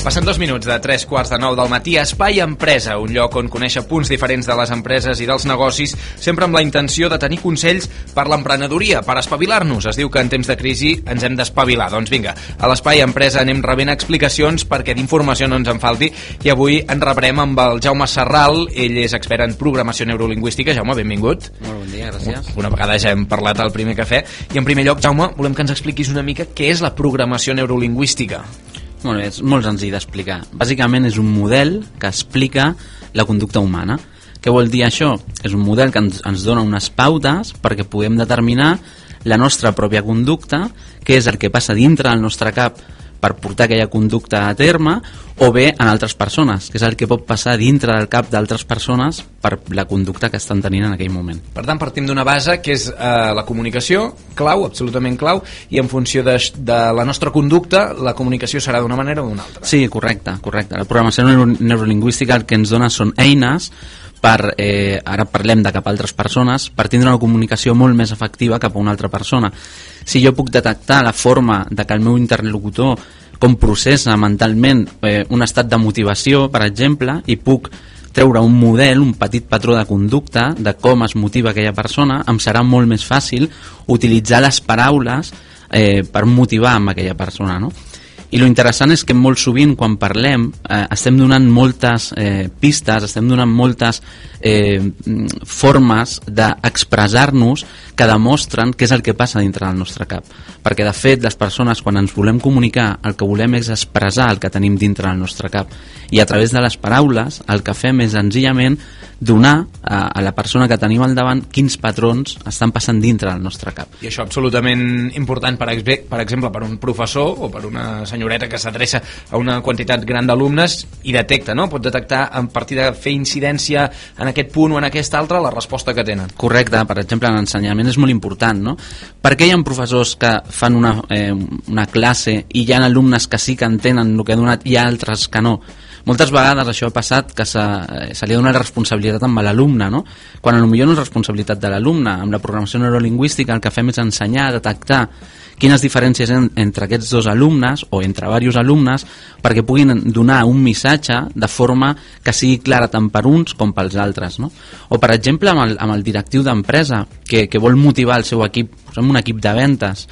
Passen dos minuts de tres quarts de nou del matí a Espai Empresa, un lloc on conèixer punts diferents de les empreses i dels negocis, sempre amb la intenció de tenir consells per l'emprenedoria, per espavilar-nos. Es diu que en temps de crisi ens hem d'espavilar. Doncs vinga, a l'Espai Empresa anem rebent explicacions perquè d'informació no ens en falti i avui en rebrem amb el Jaume Serral, ell és expert en programació neurolingüística. Jaume, benvingut. Molt bon dia, gràcies. Una vegada ja hem parlat al primer cafè. I en primer lloc, Jaume, volem que ens expliquis una mica què és la programació neurolingüística. Molt bé, és molt senzill d'explicar. Bàsicament és un model que explica la conducta humana. Què vol dir això? És un model que ens, ens dona unes pautes perquè puguem determinar la nostra pròpia conducta, què és el que passa dintre del nostre cap per portar aquella conducta a terme o bé en altres persones, que és el que pot passar dintre del cap d'altres persones per la conducta que estan tenint en aquell moment. Per tant, partim d'una base que és eh, la comunicació, clau, absolutament clau, i en funció de, de la nostra conducta, la comunicació serà d'una manera o d'una altra. Sí, correcte, correcte. La programació neuro neurolingüística el que ens dona són eines per, eh, ara parlem de cap a altres persones, per tindre una comunicació molt més efectiva cap a una altra persona. Si jo puc detectar la forma de que el meu interlocutor com processa mentalment eh, un estat de motivació, per exemple, i puc treure un model, un petit patró de conducta de com es motiva aquella persona, em serà molt més fàcil utilitzar les paraules eh, per motivar amb aquella persona, no? I lo interessant és que molt sovint quan parlem eh, estem donant moltes eh, pistes, estem donant moltes eh, formes d'expressar-nos que demostren què és el que passa dintre del nostre cap. Perquè de fet les persones quan ens volem comunicar el que volem és expressar el que tenim dintre del nostre cap i a través de les paraules el que fem és senzillament donar a, a la persona que tenim al davant quins patrons estan passant dintre del nostre cap. I això absolutament important, per, per exemple, per un professor o per una senyoreta que s'adreça a una quantitat gran d'alumnes i detecta, no? Pot detectar a partir de fer incidència en aquest punt o en aquest altre la resposta que tenen. Correcte, per exemple, en l'ensenyament és molt important, no? Per què hi ha professors que fan una, eh, una classe i hi ha alumnes que sí que entenen el que ha donat i altres que no? moltes vegades això ha passat que se, eh, se li dona responsabilitat amb l'alumne, no? quan potser no és responsabilitat de l'alumne. Amb la programació neurolingüística el que fem és ensenyar detectar quines diferències en, entre aquests dos alumnes o entre diversos alumnes perquè puguin donar un missatge de forma que sigui clara tant per uns com pels altres. No? O, per exemple, amb el, amb el directiu d'empresa que, que vol motivar el seu equip, posem un equip de ventes,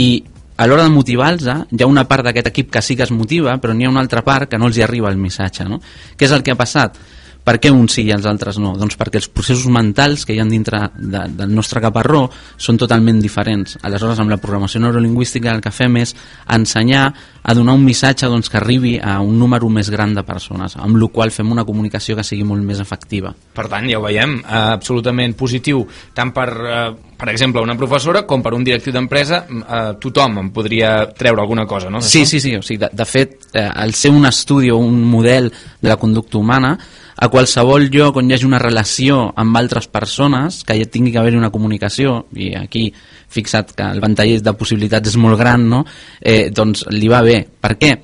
i a l'hora de motivar-los hi ha una part d'aquest equip que sí que es motiva però n'hi ha una altra part que no els hi arriba el missatge no? què és el que ha passat? Per què uns sí i els altres no? Doncs perquè els processos mentals que hi ha dintre de, del nostre caparró són totalment diferents. Aleshores, amb la programació neurolingüística el que fem és ensenyar a donar un missatge doncs, que arribi a un número més gran de persones, amb la qual fem una comunicació que sigui molt més efectiva. Per tant, ja ho veiem, eh, absolutament positiu, tant per, eh, per exemple, una professora com per un directiu d'empresa, eh, tothom en podria treure alguna cosa, no? Sí, sí, sí, o sigui, de, de fet, eh, al ser un estudi o un model de la conducta humana, a qualsevol lloc on hi hagi una relació amb altres persones, que hi tingui que haver una comunicació, i aquí fixat que el ventall de possibilitats és molt gran, no? eh, doncs li va bé. Per què?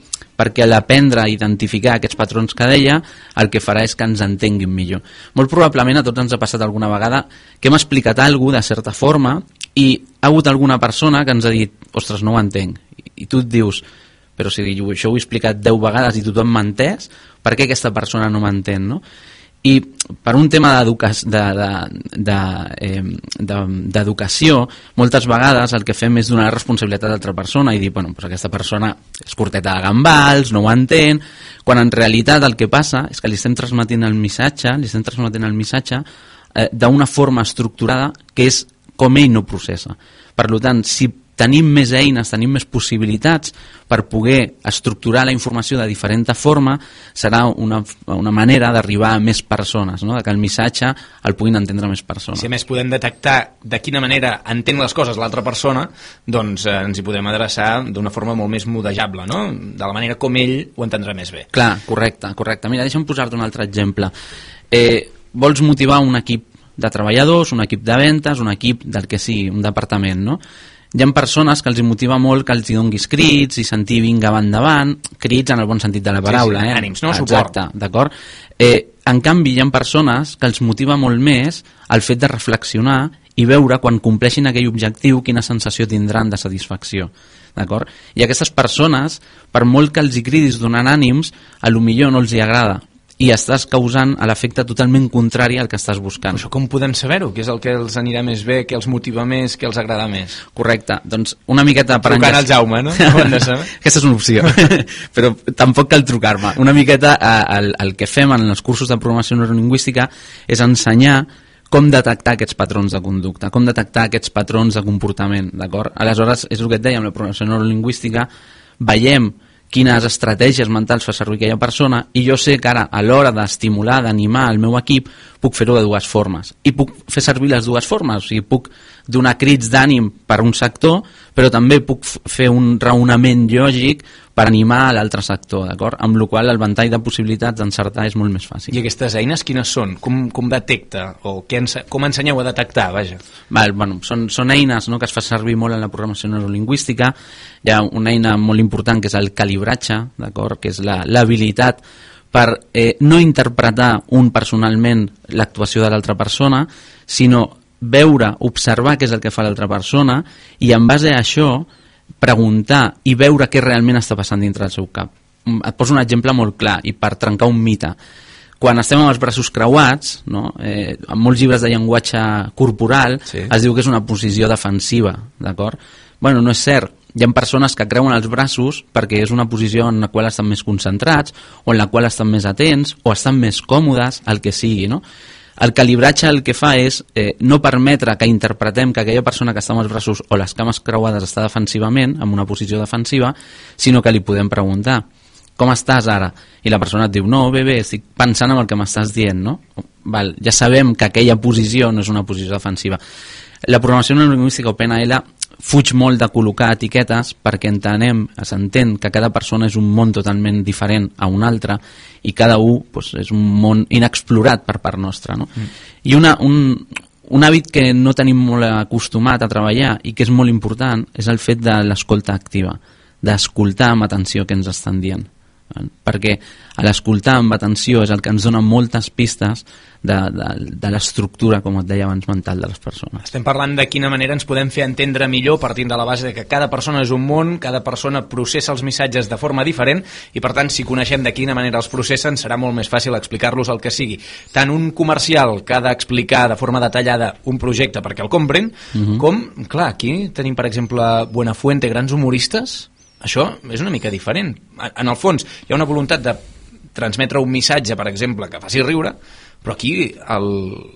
perquè l'aprendre a identificar aquests patrons que deia, el que farà és que ens entenguin millor. Molt probablement a tots ens ha passat alguna vegada que hem explicat alguna de certa forma i ha hagut alguna persona que ens ha dit ostres, no ho entenc. I tu et dius, però si això ho he explicat 10 vegades i tothom m'ha entès, per què aquesta persona no m'entén, no? I per un tema d'educació, de, de, de, eh, moltes vegades el que fem és donar responsabilitat a l'altra persona i dir, bueno, pues aquesta persona és curteta de gambals, no ho entén, quan en realitat el que passa és que li estem transmetint el missatge, li estem transmetint el missatge eh, d'una forma estructurada que és com ell no processa. Per tant, si tenim més eines, tenim més possibilitats per poder estructurar la informació de diferent forma, serà una, una manera d'arribar a més persones, no? de que el missatge el puguin entendre més persones. Si a més podem detectar de quina manera entén les coses l'altra persona, doncs eh, ens hi podem adreçar d'una forma molt més modejable, no? de la manera com ell ho entendrà més bé. Clar, correcte, correcte. Mira, deixa'm posar-te un altre exemple. Eh, vols motivar un equip de treballadors, un equip de ventes, un equip del que sigui, un departament, no? Hi ha persones que els motiva molt que els hi donguis crits i sentir vinga va endavant, crits en el bon sentit de la paraula, sí, sí, eh? ànims, no? Exacte, d'acord? Eh, en canvi, hi ha persones que els motiva molt més el fet de reflexionar i veure quan compleixin aquell objectiu quina sensació tindran de satisfacció d'acord? I aquestes persones, per molt que els hi cridis donant ànims, a lo millor no els hi agrada i estàs causant l'efecte totalment contrari al que estàs buscant. Però això com podem saber-ho? Què és el que els anirà més bé, què els motiva més, què els agrada més? Correcte, doncs una miqueta per Trucant al Jaume, no? Aquesta és una opció, però tampoc cal trucar-me. Una miqueta eh, el, el que fem en els cursos de programació neurolingüística és ensenyar com detectar aquests patrons de conducta, com detectar aquests patrons de comportament, d'acord? Aleshores, és el que et amb la programació neurolingüística veiem quines estratègies mentals fa servir aquella persona i jo sé que ara a l'hora d'estimular, d'animar el meu equip puc fer-ho de dues formes. I puc fer servir les dues formes o sigui, puc donar crits d'ànim per un sector però també puc fer un raonament lògic per animar l'altre sector, d'acord? Amb la qual el ventall de possibilitats d'encertar és molt més fàcil. I aquestes eines quines són? Com, com detecta? O què ense com ensenyeu a detectar, vaja? Val, bueno, són, són eines no, que es fa servir molt en la programació neurolingüística. Hi ha una eina molt important que és el calibratge, d'acord? Que és l'habilitat per eh, no interpretar un personalment l'actuació de l'altra persona, sinó veure, observar què és el que fa l'altra persona i en base a això preguntar i veure què realment està passant dintre del seu cap. Mm, et poso un exemple molt clar i per trencar un mite. Quan estem amb els braços creuats, no? eh, en molts llibres de llenguatge corporal sí. es diu que és una posició defensiva, d'acord? Bueno, no és cert. Hi ha persones que creuen els braços perquè és una posició en la qual estan més concentrats o en la qual estan més atents o estan més còmodes, el que sigui, no? El calibratge el que fa és eh, no permetre que interpretem que aquella persona que està amb els braços o les cames creuades està defensivament, en una posició defensiva, sinó que li podem preguntar com estàs ara? I la persona et diu, no, bé, bé, estic pensant en el que m'estàs dient, no? Val, ja sabem que aquella posició no és una posició defensiva. La programació neurolingüística o PNL fuig molt de col·locar etiquetes perquè entenem, s'entén que cada persona és un món totalment diferent a un altre i cada un doncs, és un món inexplorat per part nostra. No? Mm. I una, un, un hàbit que no tenim molt acostumat a treballar i que és molt important és el fet de l'escolta activa, d'escoltar amb atenció què ens estan dient perquè a l'escoltar amb atenció és el que ens dona moltes pistes de, de, de l'estructura, com et deia abans, mental de les persones. Estem parlant de quina manera ens podem fer entendre millor partint de la base de que cada persona és un món, cada persona processa els missatges de forma diferent i per tant si coneixem de quina manera els processen serà molt més fàcil explicar-los el que sigui. Tant un comercial que ha d'explicar de forma detallada un projecte perquè el compren, uh mhm. -huh. com, clar, aquí tenim per exemple Buenafuente, grans humoristes això és una mica diferent. En el fons, hi ha una voluntat de transmetre un missatge, per exemple, que faci riure, però aquí el,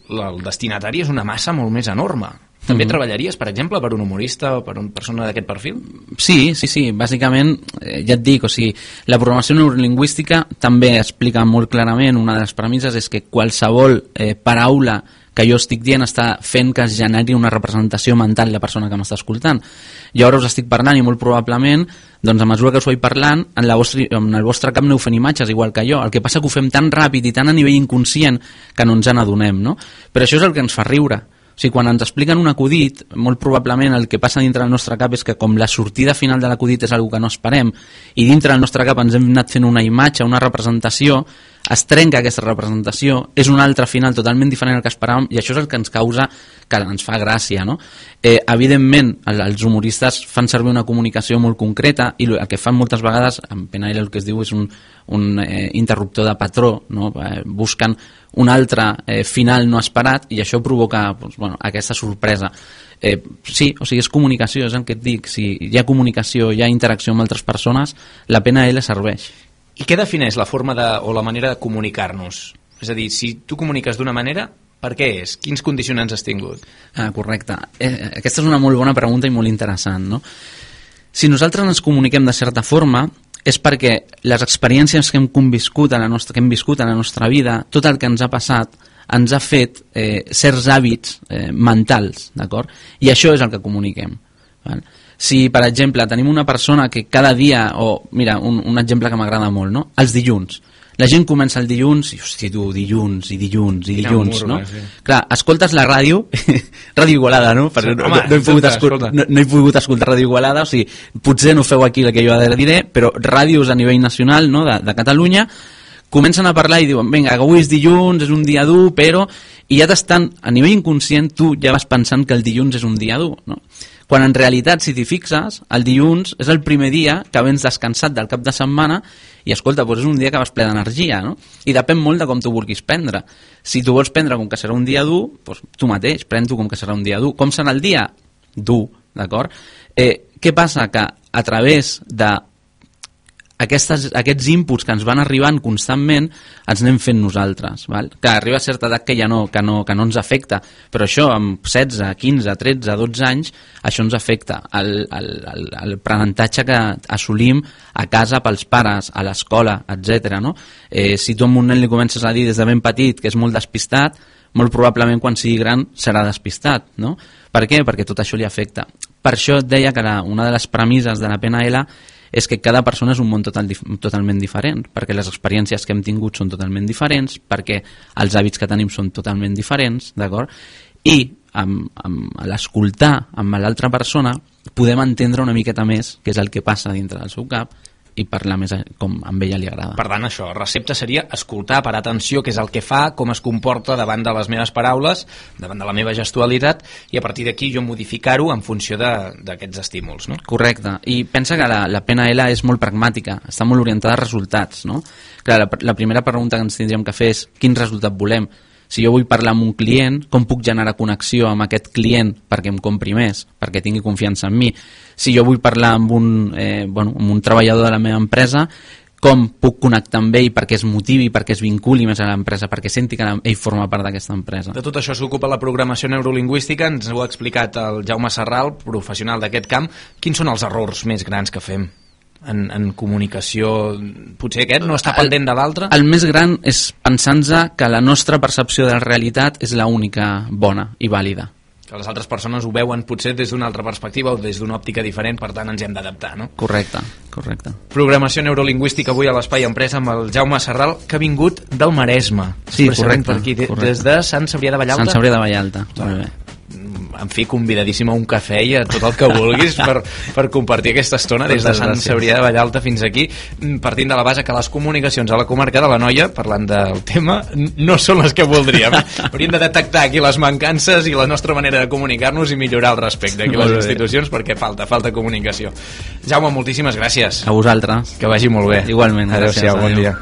el destinatari és una massa molt més enorme. També mm -hmm. treballaries, per exemple, per un humorista o per una persona d'aquest perfil? Sí, sí, sí. Bàsicament, eh, ja et dic, o sigui, la programació neurolingüística també explica molt clarament, una de les premisses és que qualsevol eh, paraula que jo estic dient està fent que es generi una representació mental de la persona que m'està escoltant. Jo ara us estic parlant i molt probablement doncs a mesura que us vaig parlant en, la vostra, en el vostre cap aneu fent imatges igual que jo, el que passa que ho fem tan ràpid i tan a nivell inconscient que no ens n'adonem no? però això és el que ens fa riure o sigui, quan ens expliquen un acudit, molt probablement el que passa dintre del nostre cap és que com la sortida final de l'acudit és una que no esperem i dintre del nostre cap ens hem anat fent una imatge, una representació, es trenca aquesta representació, és un altre final totalment diferent al que esperàvem i això és el que ens causa, que ens fa gràcia. No? Eh, evidentment, els humoristes fan servir una comunicació molt concreta i el que fan moltes vegades, en PNL el que es diu és un, un eh, interruptor de patró, no? eh, busquen un altre eh, final no esperat i això provoca doncs, bueno, aquesta sorpresa. Eh, sí, o sigui, és comunicació, és el que et dic. Si hi ha comunicació, hi ha interacció amb altres persones, la PNL serveix. I què defineix la forma de, o la manera de comunicar-nos? És a dir, si tu comuniques d'una manera, per què és? Quins condicionants has tingut? Ah, correcte. Eh, aquesta és una molt bona pregunta i molt interessant, no? Si nosaltres ens comuniquem de certa forma, és perquè les experiències que hem conviscut a la nostra, que hem viscut a la nostra vida, tot el que ens ha passat, ens ha fet eh, certs hàbits eh, mentals, d'acord? I això és el que comuniquem. Val? Si, per exemple, tenim una persona que cada dia, o mira, un, un exemple que m'agrada molt, no? els dilluns, la gent comença el dilluns i, hosti, tu, dilluns, i dilluns, i dilluns, no? Sí. Clar, escoltes la ràdio, ràdio Igualada, no? Perquè sí, no, home, no, he pogut escoltar, no, no he pogut escoltar ràdio Igualada, o sigui, potser no feu aquí el que jo ara diré, però ràdios a nivell nacional, no?, de, de Catalunya, comencen a parlar i diuen, vinga, avui és dilluns, és un dia dur, però... I ja t'estan, a nivell inconscient, tu ja vas pensant que el dilluns és un dia dur, no? Quan en realitat, si t'hi fixes, el dilluns és el primer dia que vens descansat del cap de setmana i, escolta, doncs és un dia que vas ple d'energia, no? I depèn molt de com tu vulguis prendre. Si tu vols prendre com que serà un dia dur, doncs tu mateix, pren-t'ho com que serà un dia dur. Com serà el dia? Dur, d'acord? Eh, què passa? Que a través de aquestes, aquests inputs que ens van arribant constantment ens anem fent nosaltres val? que arriba a certa edat que ja no, que no, que no ens afecta però això amb 16, 15, 13, 12 anys això ens afecta el, el, el, el aprenentatge que assolim a casa pels pares, a l'escola, etc. No? Eh, si tu a un nen li comences a dir des de ben petit que és molt despistat molt probablement quan sigui gran serà despistat no? per què? perquè tot això li afecta per això et deia que la, una de les premisses de la PNL és que cada persona és un món total, totalment diferent, perquè les experiències que hem tingut són totalment diferents, perquè els hàbits que tenim són totalment diferents, d'acord? I amb, amb l'escoltar amb l'altra persona podem entendre una miqueta més què és el que passa dintre del seu cap i parlar més com a ella li agrada. Per tant, això, recepta seria escoltar, per atenció, què és el que fa, com es comporta davant de les meves paraules, davant de la meva gestualitat, i a partir d'aquí jo modificar-ho en funció d'aquests estímuls, no? Correcte, i pensa que la, la PNL és molt pragmàtica, està molt orientada a resultats, no? Clar, la, la primera pregunta que ens tindríem que fer és quin resultat volem? Si jo vull parlar amb un client, com puc generar connexió amb aquest client perquè em compri més, perquè tingui confiança en mi? Si jo vull parlar amb un, eh, bueno, amb un treballador de la meva empresa, com puc connectar amb ell perquè es motivi, perquè es vinculi més a l'empresa, perquè senti que ell forma part d'aquesta empresa. De tot això s'ocupa la programació neurolingüística, ens ho ha explicat el Jaume Serral, professional d'aquest camp. Quins són els errors més grans que fem? En, en comunicació potser aquest no està pendent de l'altre? El més gran és pensar-nos que la nostra percepció de la realitat és la única bona i vàlida que les altres persones ho veuen potser des d'una altra perspectiva o des d'una òptica diferent, per tant ens hem d'adaptar, no? Correcte, correcte. Programació neurolingüística avui a l'Espai Empresa amb el Jaume Serral, que ha vingut del Maresme. Sí, correcte. Per aquí, correcte. Des de Sant Cebrià de Vallalta. Sant Cebrià de Vallalta, molt bé en fi, convidadíssim a un cafè i a tot el que vulguis per, per compartir aquesta estona des de Sant Cebrià de Vallalta fins aquí, partint de la base que les comunicacions a la comarca de la Noia, parlant del tema, no són les que voldríem. Hauríem de detectar aquí les mancances i la nostra manera de comunicar-nos i millorar el respecte aquí a les institucions perquè falta, falta comunicació. Jaume, moltíssimes gràcies. A vosaltres. Que vagi molt bé. Igualment. Adéu-siau, bon dia.